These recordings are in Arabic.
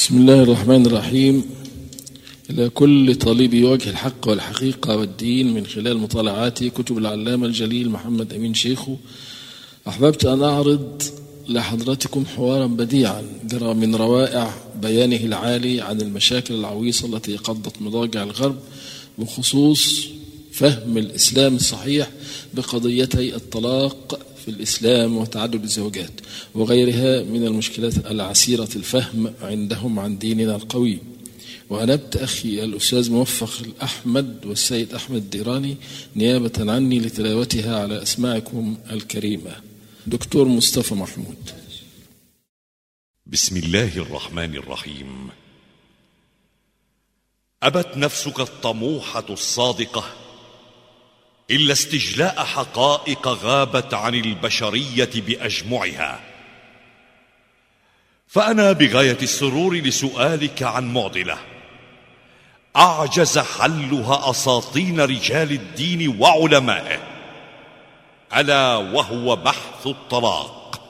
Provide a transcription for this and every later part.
بسم الله الرحمن الرحيم. إلى كل طالب وجه الحق والحقيقة والدين من خلال مطالعاتي كتب العلامة الجليل محمد أمين شيخو أحببت أن أعرض لحضرتكم حوارا بديعا جرى من روائع بيانه العالي عن المشاكل العويصة التي قضت مضاجع الغرب بخصوص فهم الإسلام الصحيح بقضيتي الطلاق في الإسلام وتعدد الزوجات وغيرها من المشكلات العسيرة الفهم عندهم عن ديننا القوي. وأنبت أخي الأستاذ موفق الأحمد والسيد أحمد الديراني نيابة عني لتلاوتها على أسماعكم الكريمة. دكتور مصطفى محمود. بسم الله الرحمن الرحيم. أبت نفسك الطموحة الصادقة إلا استجلاء حقائق غابت عن البشرية بأجمعها. فأنا بغاية السرور لسؤالك عن معضلة. أعجز حلها أساطين رجال الدين وعلمائه. ألا وهو بحث الطلاق.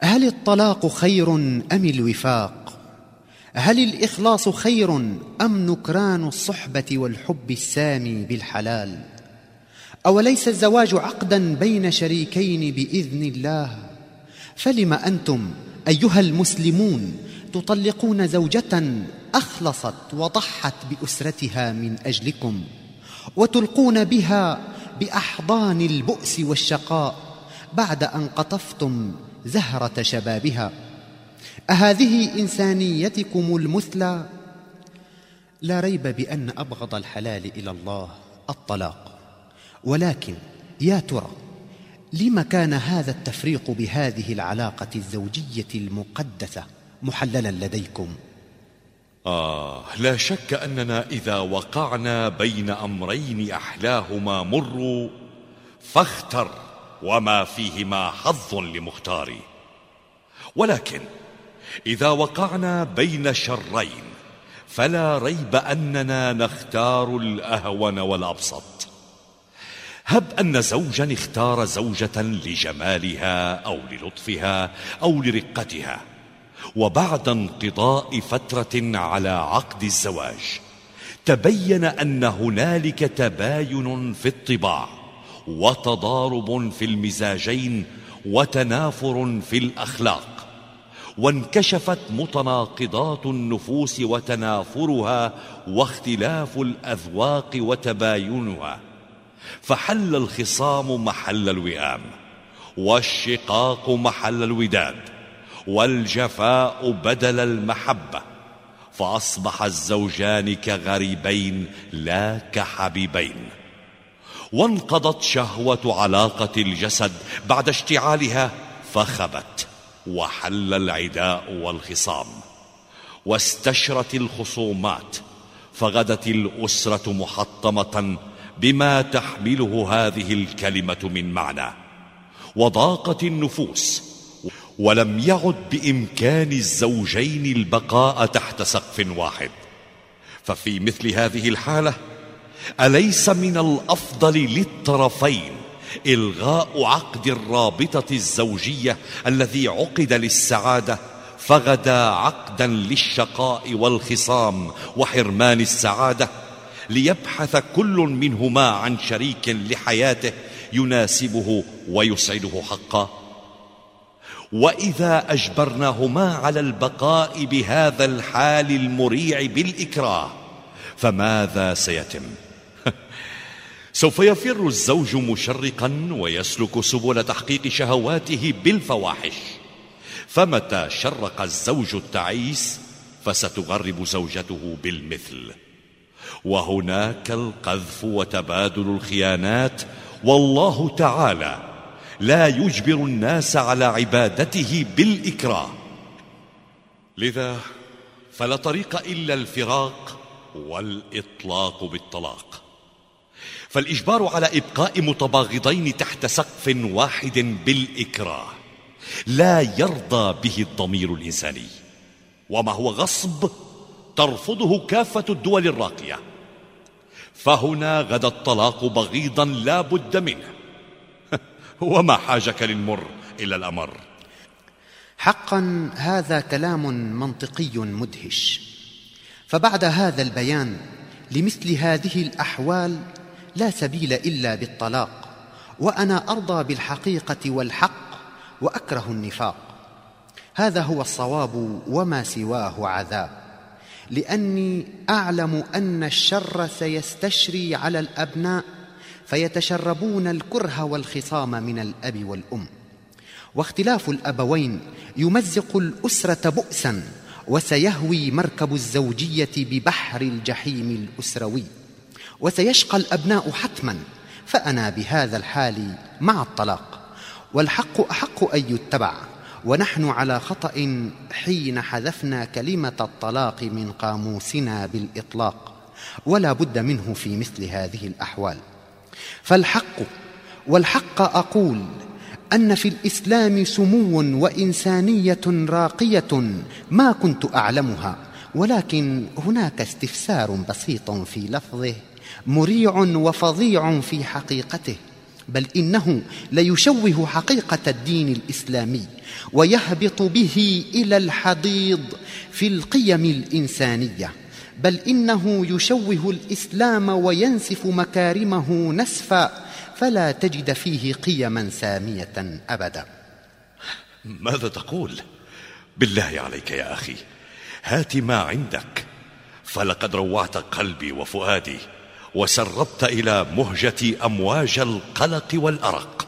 هل الطلاق خير أم الوفاق؟ هل الإخلاص خير أم نكران الصحبة والحب السامي بالحلال؟ أوليس الزواج عقدا بين شريكين بإذن الله؟ فلم أنتم أيها المسلمون تطلقون زوجة أخلصت وضحت بأسرتها من أجلكم وتلقون بها بأحضان البؤس والشقاء بعد أن قطفتم زهرة شبابها. أهذه إنسانيتكم المثلى؟ لا ريب بأن أبغض الحلال إلى الله الطلاق. ولكن يا ترى لم كان هذا التفريق بهذه العلاقة الزوجية المقدسة محللا لديكم؟ آه لا شك أننا إذا وقعنا بين أمرين أحلاهما مر فاختر وما فيهما حظ لمختاري. ولكن إذا وقعنا بين شرين فلا ريب أننا نختار الأهون والأبسط. هب أن زوجا اختار زوجة لجمالها أو للطفها أو لرقتها وبعد انقضاء فترة على عقد الزواج تبين أن هنالك تباين في الطباع وتضارب في المزاجين وتنافر في الأخلاق وانكشفت متناقضات النفوس وتنافرها واختلاف الأذواق وتباينها. فحل الخصام محل الوئام والشقاق محل الوداد والجفاء بدل المحبة فأصبح الزوجان كغريبين لا كحبيبين. وانقضت شهوة علاقة الجسد بعد اشتعالها فخبت وحل العداء والخصام. واستشرت الخصومات فغدت الأسرة محطمة بما تحمله هذه الكلمة من معنى. وضاقت النفوس ولم يعد بإمكان الزوجين البقاء تحت سقف واحد. ففي مثل هذه الحالة أليس من الأفضل للطرفين إلغاء عقد الرابطة الزوجية الذي عقد للسعادة فغدا عقدا للشقاء والخصام وحرمان السعادة ليبحث كل منهما عن شريك لحياته يناسبه ويسعده حقا. وإذا أجبرناهما على البقاء بهذا الحال المريع بالإكراه فماذا سيتم؟ سوف يفر الزوج مشرقا ويسلك سبل تحقيق شهواته بالفواحش. فمتى شرق الزوج التعيس فستغرب زوجته بالمثل. وهناك القذف وتبادل الخيانات والله تعالى لا يجبر الناس على عبادته بالإكراه. لذا فلا طريق إلا الفراق والإطلاق بالطلاق. فالإجبار على إبقاء متباغضين تحت سقف واحد بالإكراه لا يرضى به الضمير الإنساني. وما هو غصب ترفضه كافة الدول الراقية. فهنا غدا الطلاق بغيضا لا بد منه. وما حاجك للمر إلا الأمر. حقا هذا كلام منطقي مدهش. فبعد هذا البيان لمثل هذه الأحوال لا سبيل إلا بالطلاق وأنا أرضى بالحقيقة والحق وأكره النفاق. هذا هو الصواب وما سواه عذاب. لأني أعلم أن الشر سيستشري على الأبناء فيتشربون الكره والخصام من الأب والأم. واختلاف الأبوين يمزق الأسرة بؤسا وسيهوي مركب الزوجية ببحر الجحيم الأسروي. وسيشقى الأبناء حتما فأنا بهذا الحال مع الطلاق. والحق أحق أن يتبع. ونحن على خطأ حين حذفنا كلمة الطلاق من قاموسنا بالإطلاق ولا بد منه في مثل هذه الأحوال. فالحق والحق أقول أن في الإسلام سمو وإنسانية راقية ما كنت أعلمها ولكن هناك استفسار بسيط في لفظه مريع وفظيع في حقيقته. بل إنه ليشوه حقيقة الدين الإسلامي ويهبط به إلى الحضيض في القيم الإنسانية بل إنه يشوه الإسلام وينسف مكارمه نسفا فلا تجد فيه قيما سامية أبدا. ماذا تقول؟ بالله عليك يا أخي هات ما عندك فلقد روعت قلبي وفؤادي. وسربت إلى مهجتي أمواج القلق والأرق.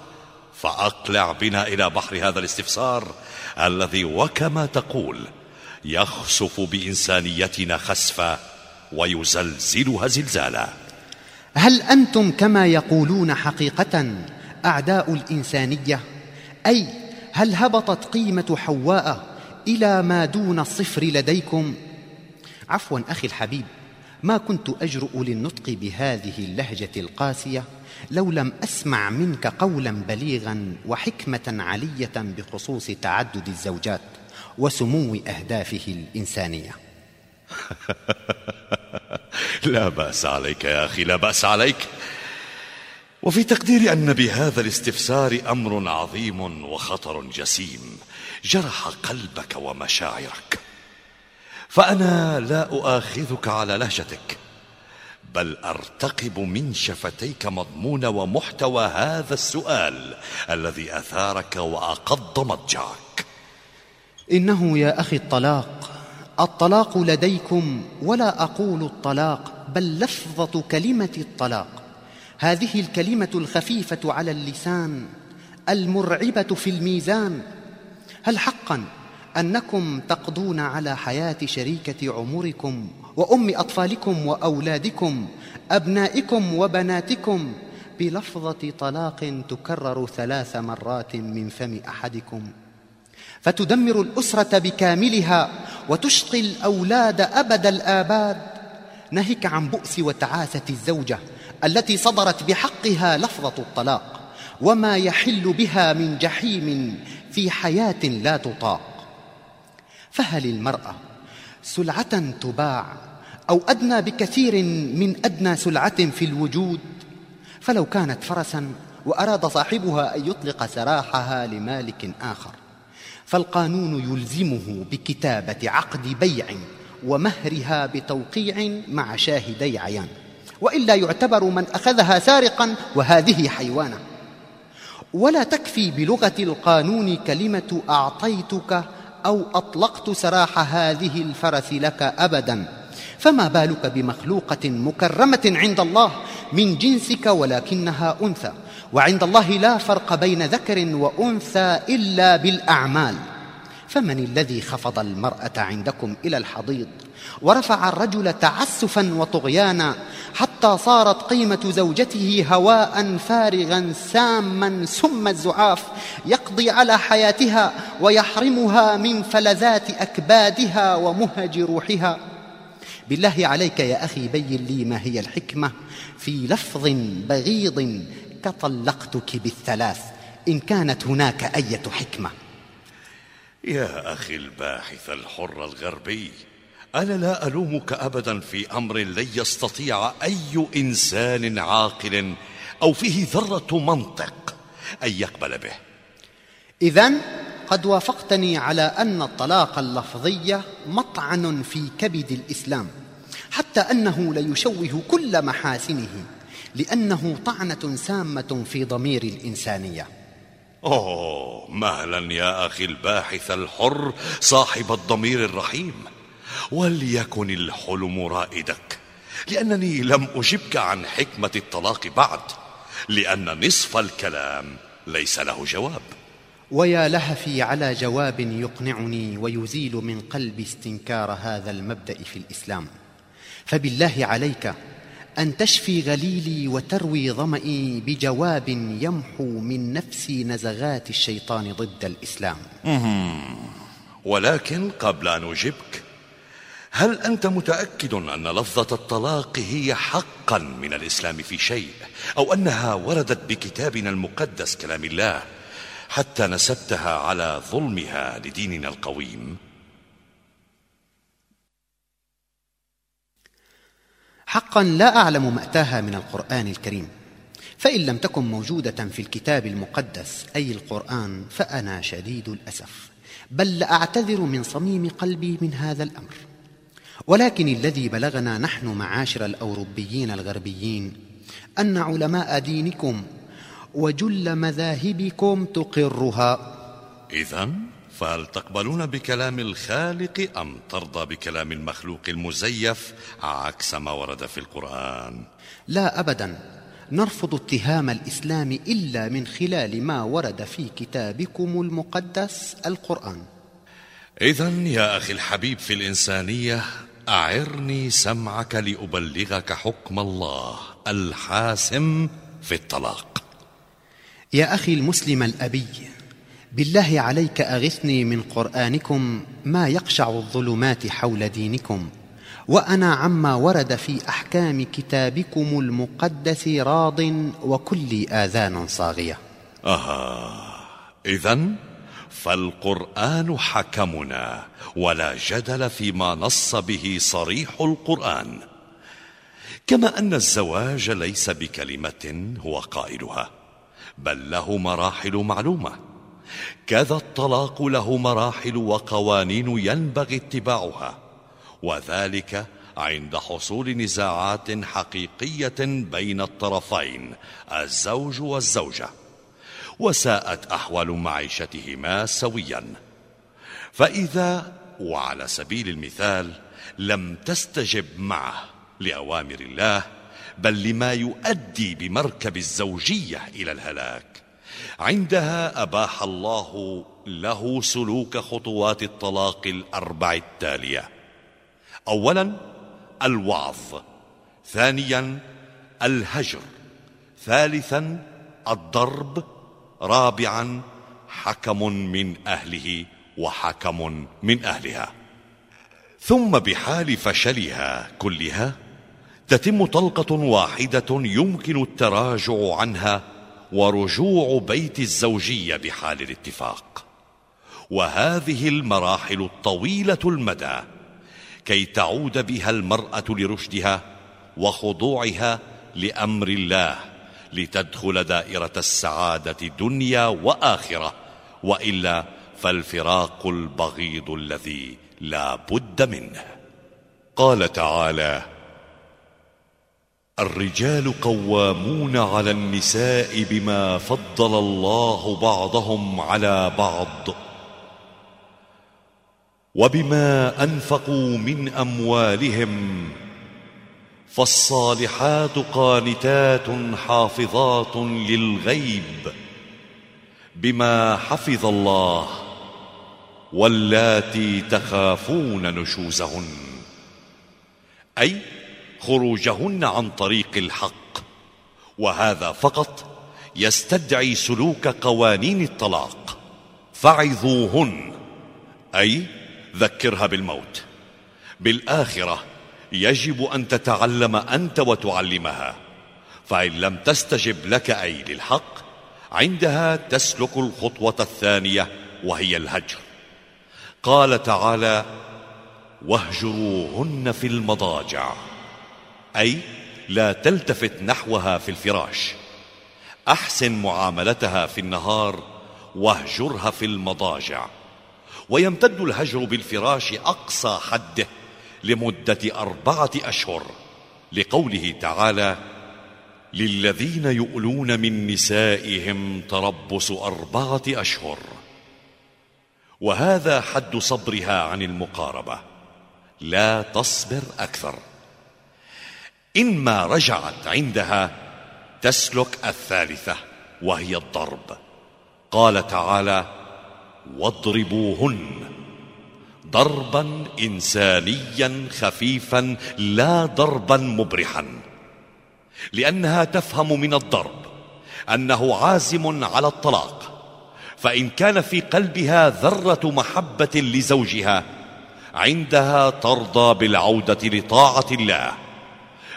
فأقلع بنا إلى بحر هذا الاستفسار الذي وكما تقول يخسف بإنسانيتنا خسفا ويزلزلها زلزالا. هل أنتم كما يقولون حقيقة أعداء الإنسانية؟ أي هل هبطت قيمة حواء إلى ما دون الصفر لديكم؟ عفوا أخي الحبيب. ما كنت أجرؤ للنطق بهذه اللهجة القاسية لو لم أسمع منك قولا بليغا وحكمة علية بخصوص تعدد الزوجات وسمو أهدافه الإنسانية. لا بأس عليك يا أخي لا بأس عليك. وفي تقديري أن بهذا الاستفسار أمر عظيم وخطر جسيم جرح قلبك ومشاعرك. فأنا لا أؤاخذك على لهجتك بل أرتقب من شفتيك مضمون ومحتوى هذا السؤال الذي أثارك وأقض مضجعك. إنه يا أخي الطلاق الطلاق لديكم ولا أقول الطلاق بل لفظة كلمة الطلاق. هذه الكلمة الخفيفة على اللسان المرعبة في الميزان. هل حقا أنكم تقضون على حياة شريكة عمركم وأم أطفالكم وأولادكم أبنائكم وبناتكم بلفظة طلاق تكرر ثلاث مرات من فم أحدكم. فتدمر الأسرة بكاملها وتشقي الأولاد أبد الآباد. نهك عن بؤس وتعاسه الزوجة التي صدرت بحقها لفظة الطلاق وما يحل بها من جحيم في حياة لا تطاق. فهل المرأة سلعة تباع أو أدنى بكثير من أدنى سلعة في الوجود؟ فلو كانت فرسا وأراد صاحبها أن يطلق سراحها لمالك آخر فالقانون يلزمه بكتابة عقد بيع ومهرها بتوقيع مع شاهدي عيان وإلا يعتبر من أخذها سارقا وهذه حيوانة. ولا تكفي بلغة القانون كلمة أعطيتك أو أطلقت سراح هذه الفرس لك ابدا. فما بالك بمخلوقة مكرمة عند الله من جنسك ولكنها أنثى وعند الله لا فرق بين ذكر وأنثى إلا بالأعمال. فمن الذي خفض المرأة عندكم إلى الحضيض ورفع الرجل تعسفا وطغيانا حتى صارت قيمة زوجته هواء فارغا ساما سم الزعاف يقضي على حياتها ويحرمها من فلذات أكبادها ومهج روحها. بالله عليك يا أخي بين لي ما هي الحكمة. في لفظ بغيض كطلقتك بالثلاث. إن كانت هناك أية حكمة؟ يا أخي الباحث الحر الغربي أنا لا ألومك ابدا في أمر لن يستطيع أي إنسان عاقل أو فيه ذرة منطق أن يقبل به. اذا قد وافقتني على أن الطلاق اللفظي مطعن في كبد الإسلام حتى أنه ليشوه كل محاسنه لأنه طعنة سامة في ضمير الإنسانية. أوه مهلا يا أخي الباحث الحر صاحب الضمير الرحيم. وليكن الحلم رائدك. لأنني لم أجبك عن حكمة الطلاق بعد لأن نصف الكلام ليس له جواب. ويا لهفي على جواب يقنعني ويزيل من قلبي استنكار هذا المبدأ في الإسلام. فبالله عليك أن تشفي غليلي وتروي ظمئي بجواب يمحو من نفسي نزغات الشيطان ضد الإسلام. ولكن قبل أن أجبك هل أنت متأكد أن لفظة الطلاق هي حقا من الإسلام في شيء؟ أو أنها وردت بكتابنا المقدس كلام الله حتى نسبتها على ظلمها لديننا القويم؟ حقا لا أعلم مأتاها من القرآن الكريم. فإن لم تكن موجودة في الكتاب المقدس أي القرآن فأنا شديد الأسف. بل لأعتذر من صميم قلبي من هذا الأمر. ولكن الذي بلغنا نحن معاشر الأوروبيين الغربيين أن علماء دينكم وجل مذاهبكم تقرها. إذا فهل تقبلون بكلام الخالق أم ترضى بكلام المخلوق المزيف عكس ما ورد في القرآن؟ لا ابدا. نرفض اتهام الإسلام إلا من خلال ما ورد في كتابكم المقدس القرآن. إذا يا أخي الحبيب في الإنسانية أعرني سمعك لأبلغك حكم الله الحاسم في الطلاق. يا أخي المسلم الأبي بالله عليك أغثني من قرآنكم ما يقشع الظلمات حول دينكم وأنا عما ورد في أحكام كتابكم المقدس راض وكلي آذان صاغية. أها إذا فالقرآن حكمنا ولا جدل فيما نص به صريح القرآن. كما أن الزواج ليس بكلمة هو قائلها بل له مراحل معلومة. كذا الطلاق له مراحل وقوانين ينبغي اتباعها وذلك عند حصول نزاعات حقيقية بين الطرفين الزوج والزوجة. وساءت أحوال معيشتهما سويا. فإذا وعلى سبيل المثال لم تستجب معه لأوامر الله بل لما يؤدي بمركب الزوجية إلى الهلاك عندها أباح الله له سلوك خطوات الطلاق الأربع التالية. أولا الوعظ ثانيا الهجر. ثالثا الضرب. رابعا حكم من أهله وحكم من أهلها. ثم بحال فشلها كلها تتم طلقة واحدة يمكن التراجع عنها ورجوع بيت الزوجية بحال الاتفاق. وهذه المراحل الطويلة المدى كي تعود بها المرأة لرشدها وخضوعها لأمر الله لتدخل دائرة السعادة دنيا وآخرة وإلا فالفراق البغيض الذي لا بد منه. قال تعالى الرجال قوامون على النساء بما فضل الله بعضهم على بعض وبما أنفقوا من أموالهم فالصالحات قانتات حافظات للغيب بما حفظ الله واللاتي تخافون نشوزهن أي خروجهن عن طريق الحق وهذا فقط يستدعي سلوك قوانين الطلاق. فعظوهن أي ذكرها بالموت. بالآخرة يجب أن تتعلم أنت وتعلمها فإن لم تستجب لك أي للحق عندها تسلك الخطوة الثانية وهي الهجر. قال تعالى واهجروهن في المضاجع أي لا تلتفت نحوها في الفراش. أحسن معاملتها في النهار واهجرها في المضاجع. ويمتد الهجر بالفراش أقصى حده لمدة أربعة أشهر لقوله تعالى للذين يؤلون من نسائهم تربص أربعة أشهر. وهذا حد صبرها عن المقاربة. لا تصبر أكثر. إنما رجعت عندها تسلك الثالثة وهي الضرب. قال تعالى واضربوهن. ضربا إنسانيا خفيفا لا ضربا مبرحا. لأنها تفهم من الضرب أنه عازم على الطلاق. فإن كان في قلبها ذرة محبة لزوجها عندها ترضى بالعودة لطاعة الله.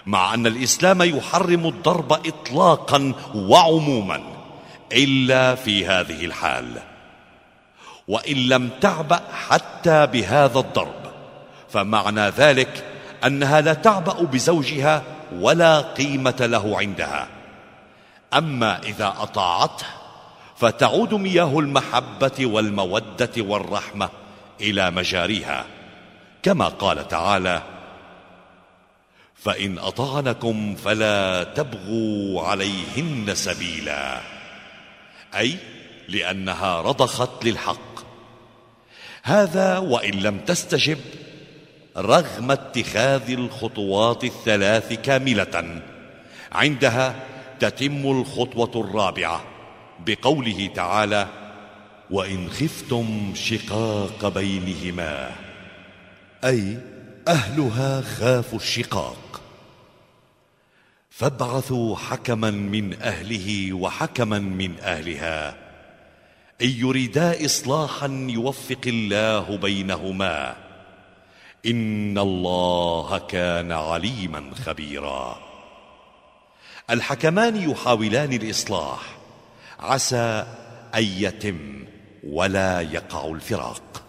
مع أن الإسلام يحرم الضرب إطلاقا وعموما إلا في هذه الحال. وإن لم تعبأ حتى بهذا الضرب. فمعنى ذلك أنها لا تعبأ بزوجها ولا قيمة له عندها. أما إذا أطاعته فتعود مياه المحبة والمودة والرحمة إلى مجاريها. كما قال تعالى فإن أطعنكم فلا تبغوا عليهن سبيلا. أي لأنها رضخت للحق. هذا وإن لم تستجب رغم اتخاذ الخطوات الثلاث كاملة عندها تتم الخطوة الرابعة بقوله تعالى وإن خفتم شقاق بينهما أي أهلها خافوا الشقاق. فابعثوا حكما من أهله وحكما من أهلها. إن يريدا إصلاحا يوفق الله بينهما. إن الله كان عليما خبيرا. الحكمان يحاولان الإصلاح. عسى أن يتم ولا يقع الفراق.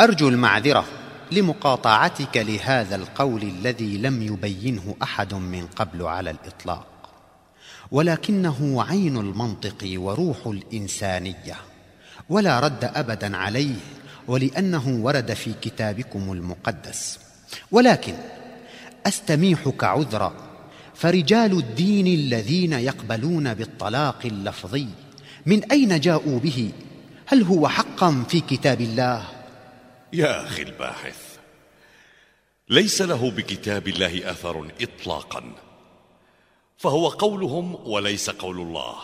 أرجو المعذرة لمقاطعتك لهذا القول الذي لم يبينه أحد من قبل على الإطلاق. ولكنه عين المنطق وروح الإنسانية. ولا رد أبدا عليه ولأنه ورد في كتابكم المقدس. ولكن أستميحك عذرا فرجال الدين الذين يقبلون بالطلاق اللفظي من أين جاءوا به؟ هل هو حقا في كتاب الله؟ يا أخي الباحث ليس له بكتاب الله أثر إطلاقا. فهو قولهم وليس قول الله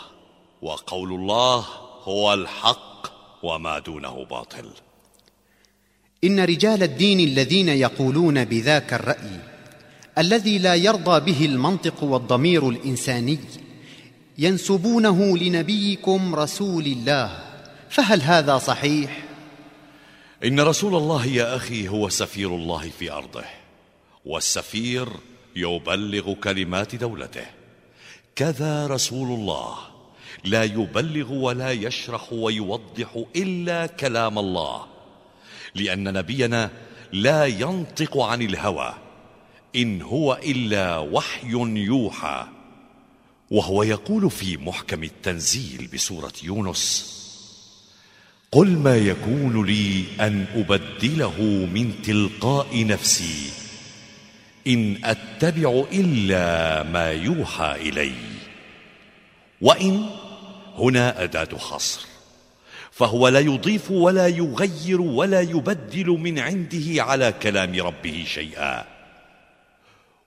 وقول الله هو الحق وما دونه باطل إن رجال الدين الذين يقولون بذاك الرأي الذي لا يرضى به المنطق والضمير الإنساني ينسبونه لنبيكم رسول الله فهل هذا صحيح؟ إن رسول الله يا أخي هو سفير الله في أرضه والسفير يبلغ كلمات دولته كذا رسول الله. لا يبلغ ولا يشرح ويوضح إلا كلام الله. لأن نبينا لا ينطق عن الهوى. إن هو إلا وحي يوحى. وهو يقول في محكم التنزيل بسورة يونس قل ما يكون لي أن أبدله من تلقاء نفسي. إن أتبع إلا ما يوحى إلي. وإن هنا أداة حصر فهو لا يضيف ولا يغير ولا يبدل من عنده على كلام ربه شيئا.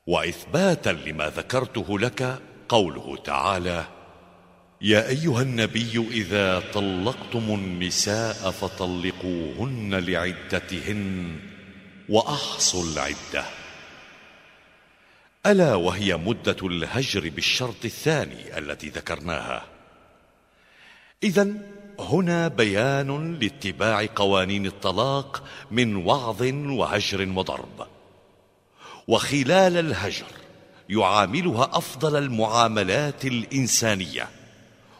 وإثباتا لما ذكرته لك قوله تعالى يا أيها النبي إذا طلقتم النساء فطلقوهن لعدتهن وأحصوا العدة. ألا وهي مدة الهجر بالشرط الثاني التي ذكرناها. إذا هنا بيان لاتباع قوانين الطلاق من وعظ وهجر وضرب. وخلال الهجر يعاملها أفضل المعاملات الإنسانية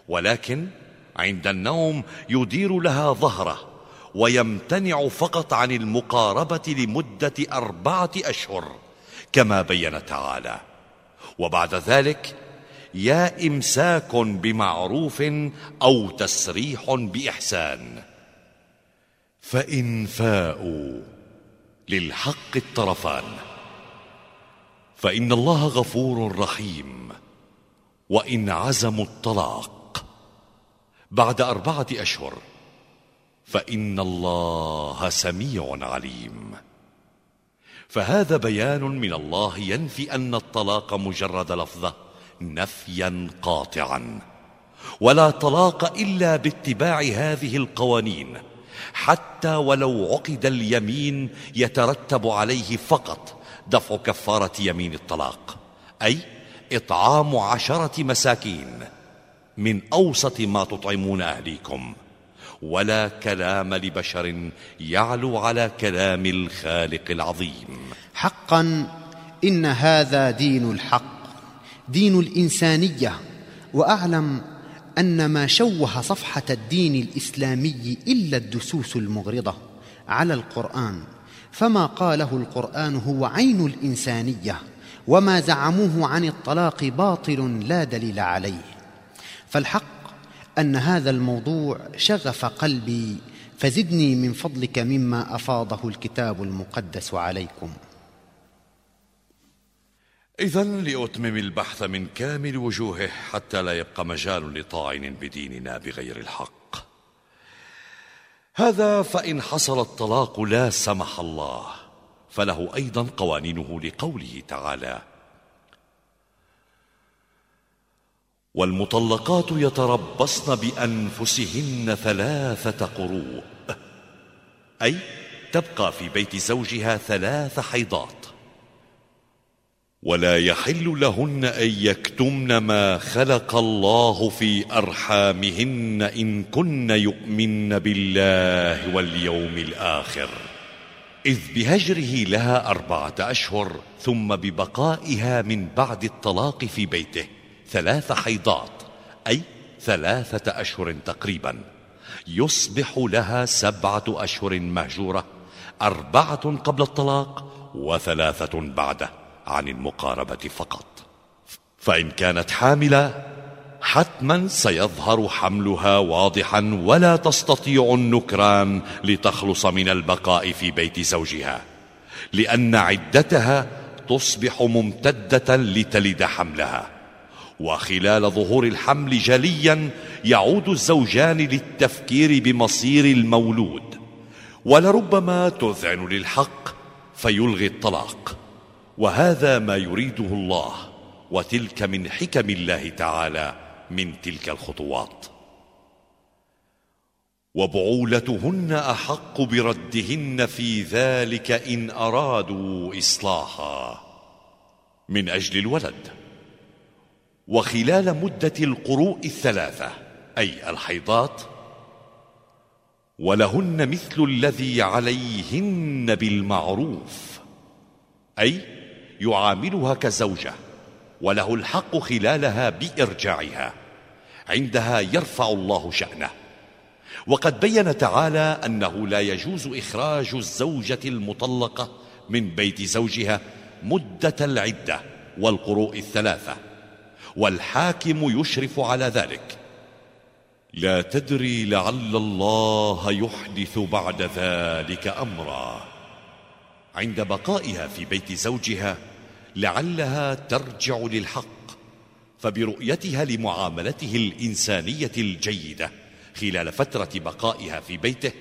ولكن عند النوم يدير لها ظهره ويمتنع فقط عن المقاربة لمدة أربعة أشهر. كما بين تعالى. وبعد ذلك يا إمساك بمعروف أو تسريح بإحسان. فإن فاءوا للحق الطرفان. فإن الله غفور رحيم. وإن عزموا الطلاق. بعد أربعة أشهر فإن الله سميع عليم. فهذا بيان من الله ينفي أن الطلاق مجرد لفظة نفيا قاطعا. ولا طلاق إلا باتباع هذه القوانين حتى ولو عقد اليمين يترتب عليه فقط دفع كفارة يمين الطلاق أي إطعام عشرة مساكين. من أوسط ما تطعمون أهليكم. ولا كلام لبشر يعلو على كلام الخالق العظيم. حقا إن هذا دين الحق دين الإنسانية وأعلم أن ما شوه صفحة الدين الإسلامي إلا الدسوس المغرضة على القرآن فما قاله القرآن هو عين الإنسانية وما زعموه عن الطلاق باطل لا دليل عليه. فالحق أن هذا الموضوع شغف قلبي فزدني من فضلك مما أفاضه الكتاب المقدس عليكم. إذا لأتمم البحث من كامل وجوهه حتى لا يبقى مجال لطاعن بديننا بغير الحق. هذا فإن حصل الطلاق لا سمح الله فله أيضا قوانينه لقوله تعالى والمطلقات يتربصن بأنفسهن ثلاثة قروء. أي تبقى في بيت زوجها ثلاث حيضات. ولا يحل لهن أن يكتمن ما خلق الله في أرحامهن إن كن يؤمن بالله واليوم الآخر. إذ بهجره لها أربعة أشهر ثم ببقائها من بعد الطلاق في بيته. ثلاث حيضات أي ثلاثة أشهر تقريبا. يصبح لها سبعة أشهر مهجورة أربعة قبل الطلاق وثلاثة بعده عن المقاربة فقط. فإن كانت حاملة حتما سيظهر حملها واضحا ولا تستطيع النكران لتخلص من البقاء في بيت زوجها لأن عدتها تصبح ممتدة لتلد حملها. وخلال ظهور الحمل جليا يعود الزوجان للتفكير بمصير المولود. ولربما تذعن للحق فيلغي الطلاق. وهذا ما يريده الله وتلك من حكم الله تعالى من تلك الخطوات. وبعولتهن أحق بردهن في ذلك إن أرادوا إصلاحا من أجل الولد. وخلال مدة القروء الثلاثة أي الحيضات ولهن مثل الذي عليهن بالمعروف أي يعاملها كزوجة وله الحق خلالها بإرجاعها عندها يرفع الله شأنه. وقد بين تعالى أنه لا يجوز إخراج الزوجة المطلقة من بيت زوجها مدة العدة والقروء الثلاثة. والحاكم يشرف على ذلك. لا تدري لعل الله يحدث بعد ذلك أمرا. عند بقائها في بيت زوجها لعلها ترجع للحق فبرؤيتها لمعاملته الإنسانية الجيدة. خلال فترة بقائها في بيته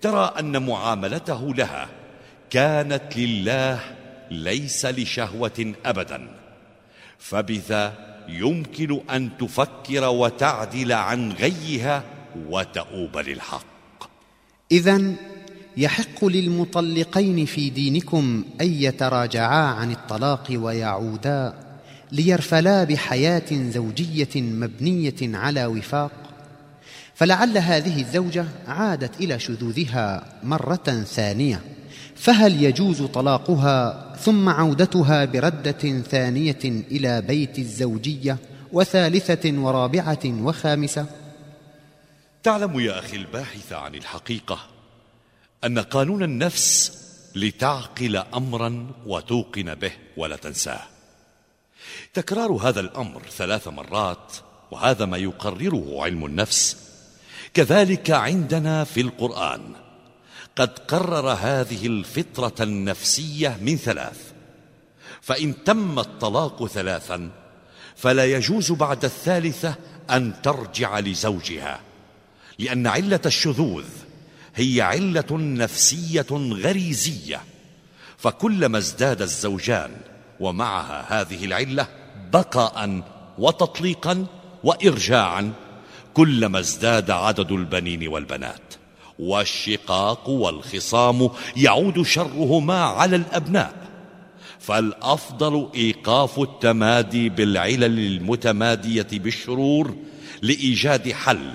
ترى أن معاملته لها كانت لله ليس لشهوة أبدا. فبذا يمكن أن تفكر وتعدل عن غيها وتؤوب للحق. إذا يحق للمطلقين في دينكم أن يتراجعا عن الطلاق ويعودا ليرفلا بحياة زوجية مبنية على وفاق فلعل هذه الزوجة عادت إلى شذوذها مرة ثانية. فهل يجوز طلاقها ثم عودتها بردة ثانية إلى بيت الزوجية وثالثة ورابعة وخامسة؟ تعلم يا أخي الباحث عن الحقيقة أن قانون النفس لتعقل أمرا وتوقن به ولا تنساه. تكرار هذا الأمر ثلاث مرات وهذا ما يقرره علم النفس كذلك عندنا في القرآن. قد قرر هذه الفطرة النفسية من ثلاث. فإن تم الطلاق ثلاثا فلا يجوز بعد الثالثة أن ترجع لزوجها لأن علة الشذوذ هي علة نفسية غريزية. فكلما ازداد الزوجان ومعها هذه العلة بقاء وتطليقا وإرجاعا كلما ازداد عدد البنين والبنات. والشقاق والخصام يعود شرهما على الأبناء فالأفضل إيقاف التمادي بالعلل المتمادية بالشرور لإيجاد حل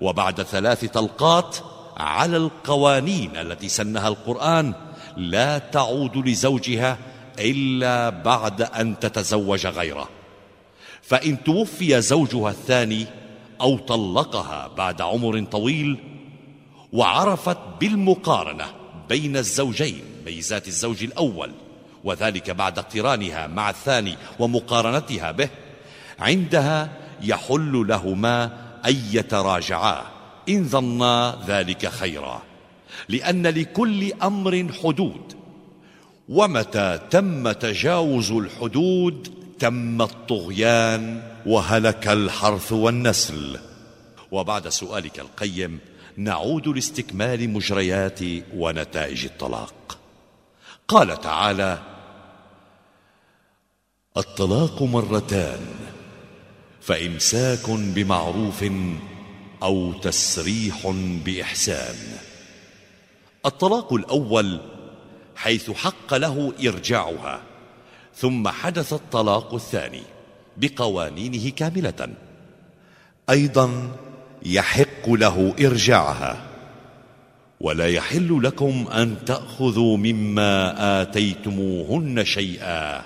وبعد ثلاث طلقات على القوانين التي سنها القرآن لا تعود لزوجها إلا بعد أن تتزوج غيره فإن توفي زوجها الثاني أو طلقها بعد عمر طويل وعرفت بالمقارنة بين الزوجين ميزات الزوج الأول وذلك بعد اقترانها مع الثاني ومقارنتها به عندها يحل لهما أن يتراجعا. إن ظنا ذلك خيرا. لأن لكل أمر حدود. ومتى تم تجاوز الحدود تم الطغيان وهلك الحرث والنسل. وبعد سؤالك القيم نعود لاستكمال مجريات ونتائج الطلاق. قال تعالى الطلاق مرتان فإمساك بمعروف أو تسريح بإحسان. الطلاق الأول حيث حق له إرجاعها ثم حدث الطلاق الثاني بقوانينه كاملة. أيضا يحق له إرجاعها. ولا يحل لكم أن تأخذوا مما آتيتموهن شيئا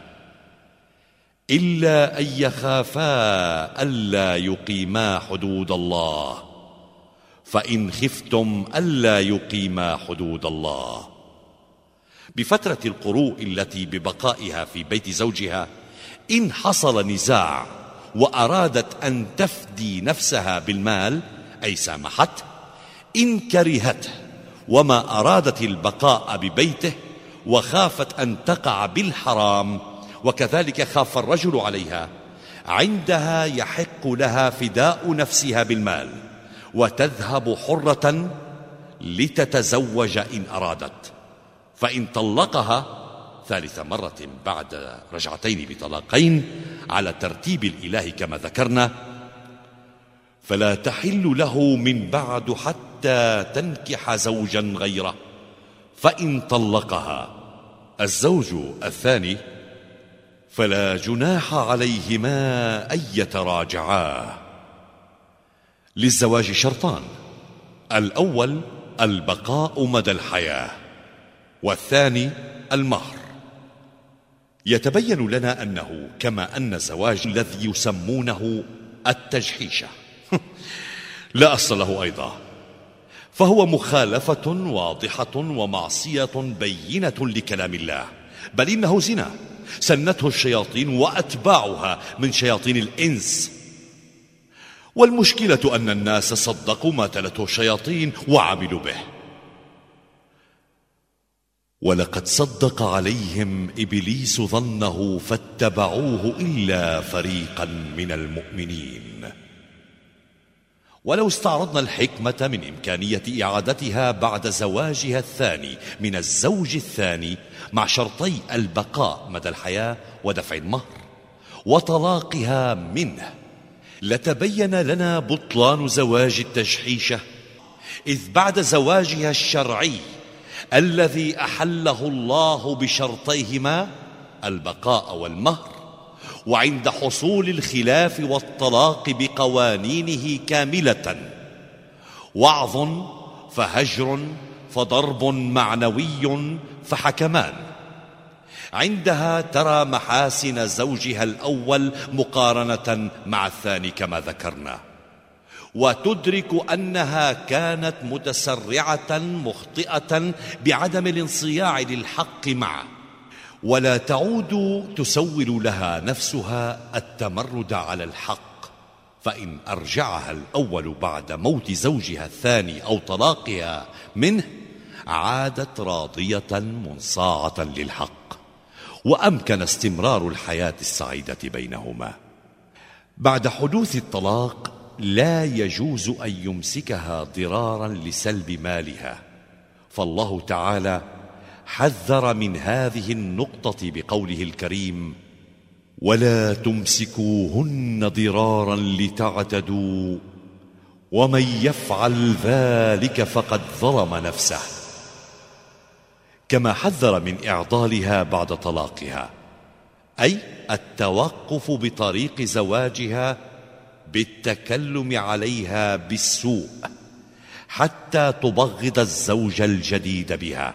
إلا أن يخافا ألا يقيما حدود الله. فإن خفتم ألا يقيما حدود الله. بفترة القروء التي ببقائها في بيت زوجها إن حصل نزاع وأرادت أن تفدي نفسها بالمال أي سامحت إن كرهته وما أرادت البقاء ببيته وخافت أن تقع بالحرام وكذلك خاف الرجل عليها. عندها يحق لها فداء نفسها بالمال وتذهب حرة لتتزوج إن أرادت. فإن طلقها ثالث مرة بعد رجعتين بطلاقين على ترتيب الإله كما ذكرنا فلا تحل له من بعد حتى تنكح زوجا غيره فإن طلقها الزوج الثاني فلا جناح عليهما أن يتراجعا. للزواج شرطان الأول البقاء مدى الحياة والثاني المهر. يتبين لنا أنه كما أن الزواج الذي يسمونه التجحيشة. لا أصل له أيضا. فهو مخالفة واضحة ومعصية بينة لكلام الله. بل إنه زنا. سنته الشياطين وأتباعها من شياطين الإنس. والمشكلة أن الناس صدقوا ما تلته الشياطين وعملوا به. ولقد صدق عليهم إبليس ظنه فاتبعوه إلا فريقا من المؤمنين. ولو استعرضنا الحكمة من إمكانية إعادتها بعد زواجها الثاني من الزوج الثاني مع شرطي البقاء مدى الحياة ودفع المهر وطلاقها منه لتبين لنا بطلان زواج التجحيشة إذ بعد زواجها الشرعي الذي أحله الله بشرطيهما البقاء والمهر وعند حصول الخلاف والطلاق بقوانينه كاملة وعظ فهجر فضرب معنوي فحكمان. عندها ترى محاسن زوجها الأول مقارنة مع الثاني كما ذكرنا. وتدرك أنها كانت متسرعة مخطئة بعدم الانصياع للحق معه. ولا تعود تسول لها نفسها التمرد على الحق. فإن أرجعها الأول بعد موت زوجها الثاني أو طلاقها منه عادت راضية منصاعة للحق. وأمكن استمرار الحياة السعيدة بينهما. بعد حدوث الطلاق لا يجوز أن يمسكها ضرارا لسلب مالها. فالله تعالى حذر من هذه النقطة بقوله الكريم ولا تمسكوهن ضرارا لتعتدوا ومن يفعل ذلك فقد ظلم نفسه. كما حذر من إعضالها بعد طلاقها أي التوقف بطريق زواجها بالتكلم عليها بالسوء حتى تبغض الزوج الجديد بها.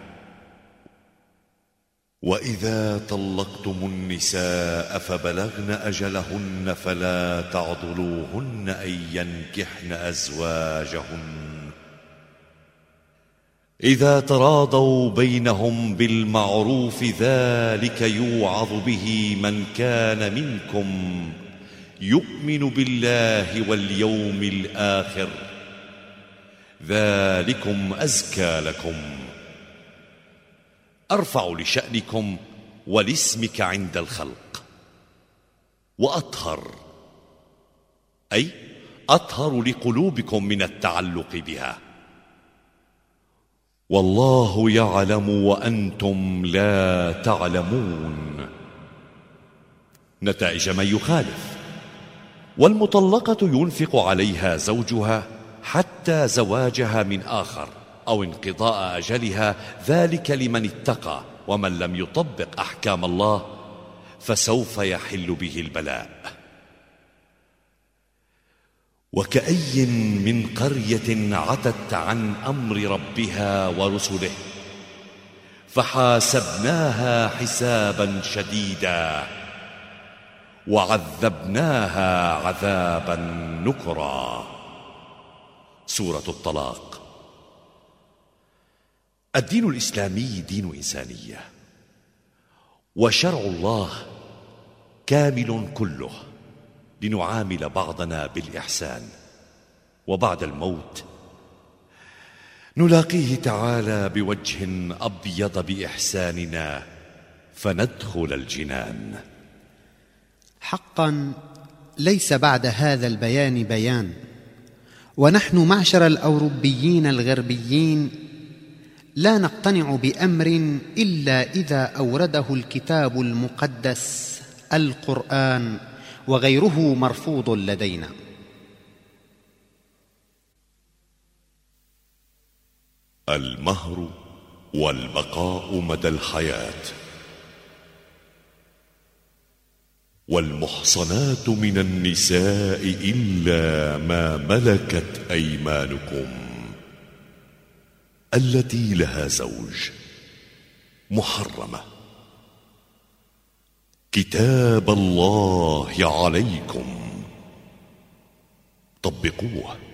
وإذا طلقتم النساء فبلغن أجلهن فلا تعضلوهن أن ينكحن أزواجهن. إذا تراضوا بينهم بالمعروف ذلك يوعظ به من كان منكم. يؤمن بالله واليوم الآخر. ذلكم أزكى لكم. أرفع لشأنكم ولاسمك عند الخلق. وأطهر. أي أطهر لقلوبكم من التعلق بها. والله يعلم وأنتم لا تعلمون. نتائج من يخالف. والمطلقة ينفق عليها زوجها حتى زواجها من آخر أو انقضاء أجلها ذلك لمن اتقى ومن لم يطبق أحكام الله فسوف يحل به البلاء. وكأي من قرية عتت عن أمر ربها ورسله فحاسبناها حسابا شديدا. وعذبناها عذابا نكرا. سورة الطلاق. الدين الإسلامي دين إنسانية. وشرع الله كامل كله لنعامل بعضنا بالإحسان. وبعد الموت نلاقيه تعالى بوجه أبيض بإحساننا فندخل الجنان. حقا ليس بعد هذا البيان بيان. ونحن معشر الأوروبيين الغربيين لا نقتنع بأمر إلا إذا أورده الكتاب المقدس القرآن وغيره مرفوض لدينا. المهر والبقاء مدى الحياة. والمحصنات من النساء إلا ما ملكت أيمانكم التي لها زوج محرمة. كتاب الله عليكم. طبقوه.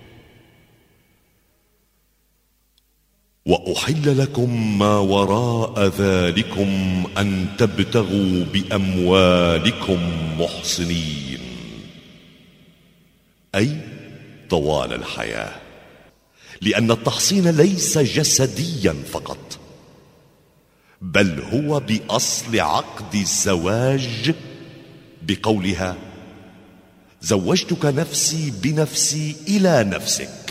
وأحل لكم ما وراء ذلكم أن تبتغوا بأموالكم محصنين أي طوال الحياة. لأن التحصين ليس جسديا فقط بل هو بأصل عقد الزواج بقولها زوجتك نفسي بنفسي إلى نفسك.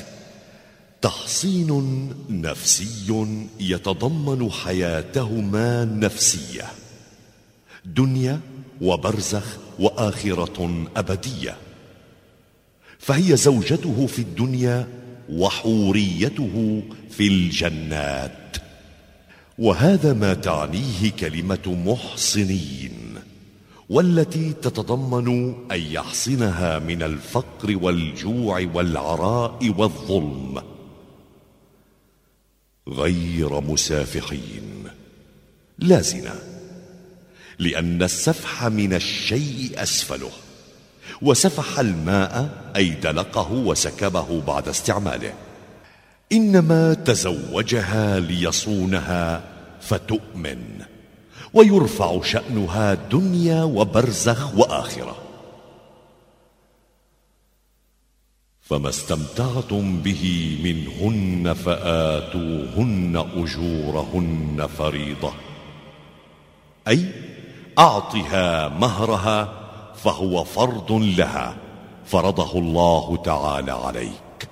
تحصين نفسي يتضمن حياتهما النفسيه دنيا وبرزخ وآخرة أبدية. فهي زوجته في الدنيا وحوريته في الجنات. وهذا ما تعنيه كلمة محصنين والتي تتضمن أن يحصنها من الفقر والجوع والعراء والظلم. غير مسافحين. لا زنا. لأن السفح من الشيء أسفله. وسفح الماء أي دلقه وسكبه بعد استعماله. إنما تزوجها ليصونها فتؤمن. ويرفع شأنها دنيا وبرزخ وآخرة. فما استمتعتم به منهن فآتوهن أجورهن فريضة. أي أعطها مهرها فهو فرض لها فرضه الله تعالى عليك.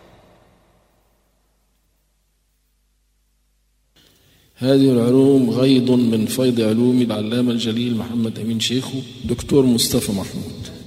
هذه العلوم غيض من فيض علوم العلامة الجليل محمد أمين شيخه دكتور مصطفى محمود.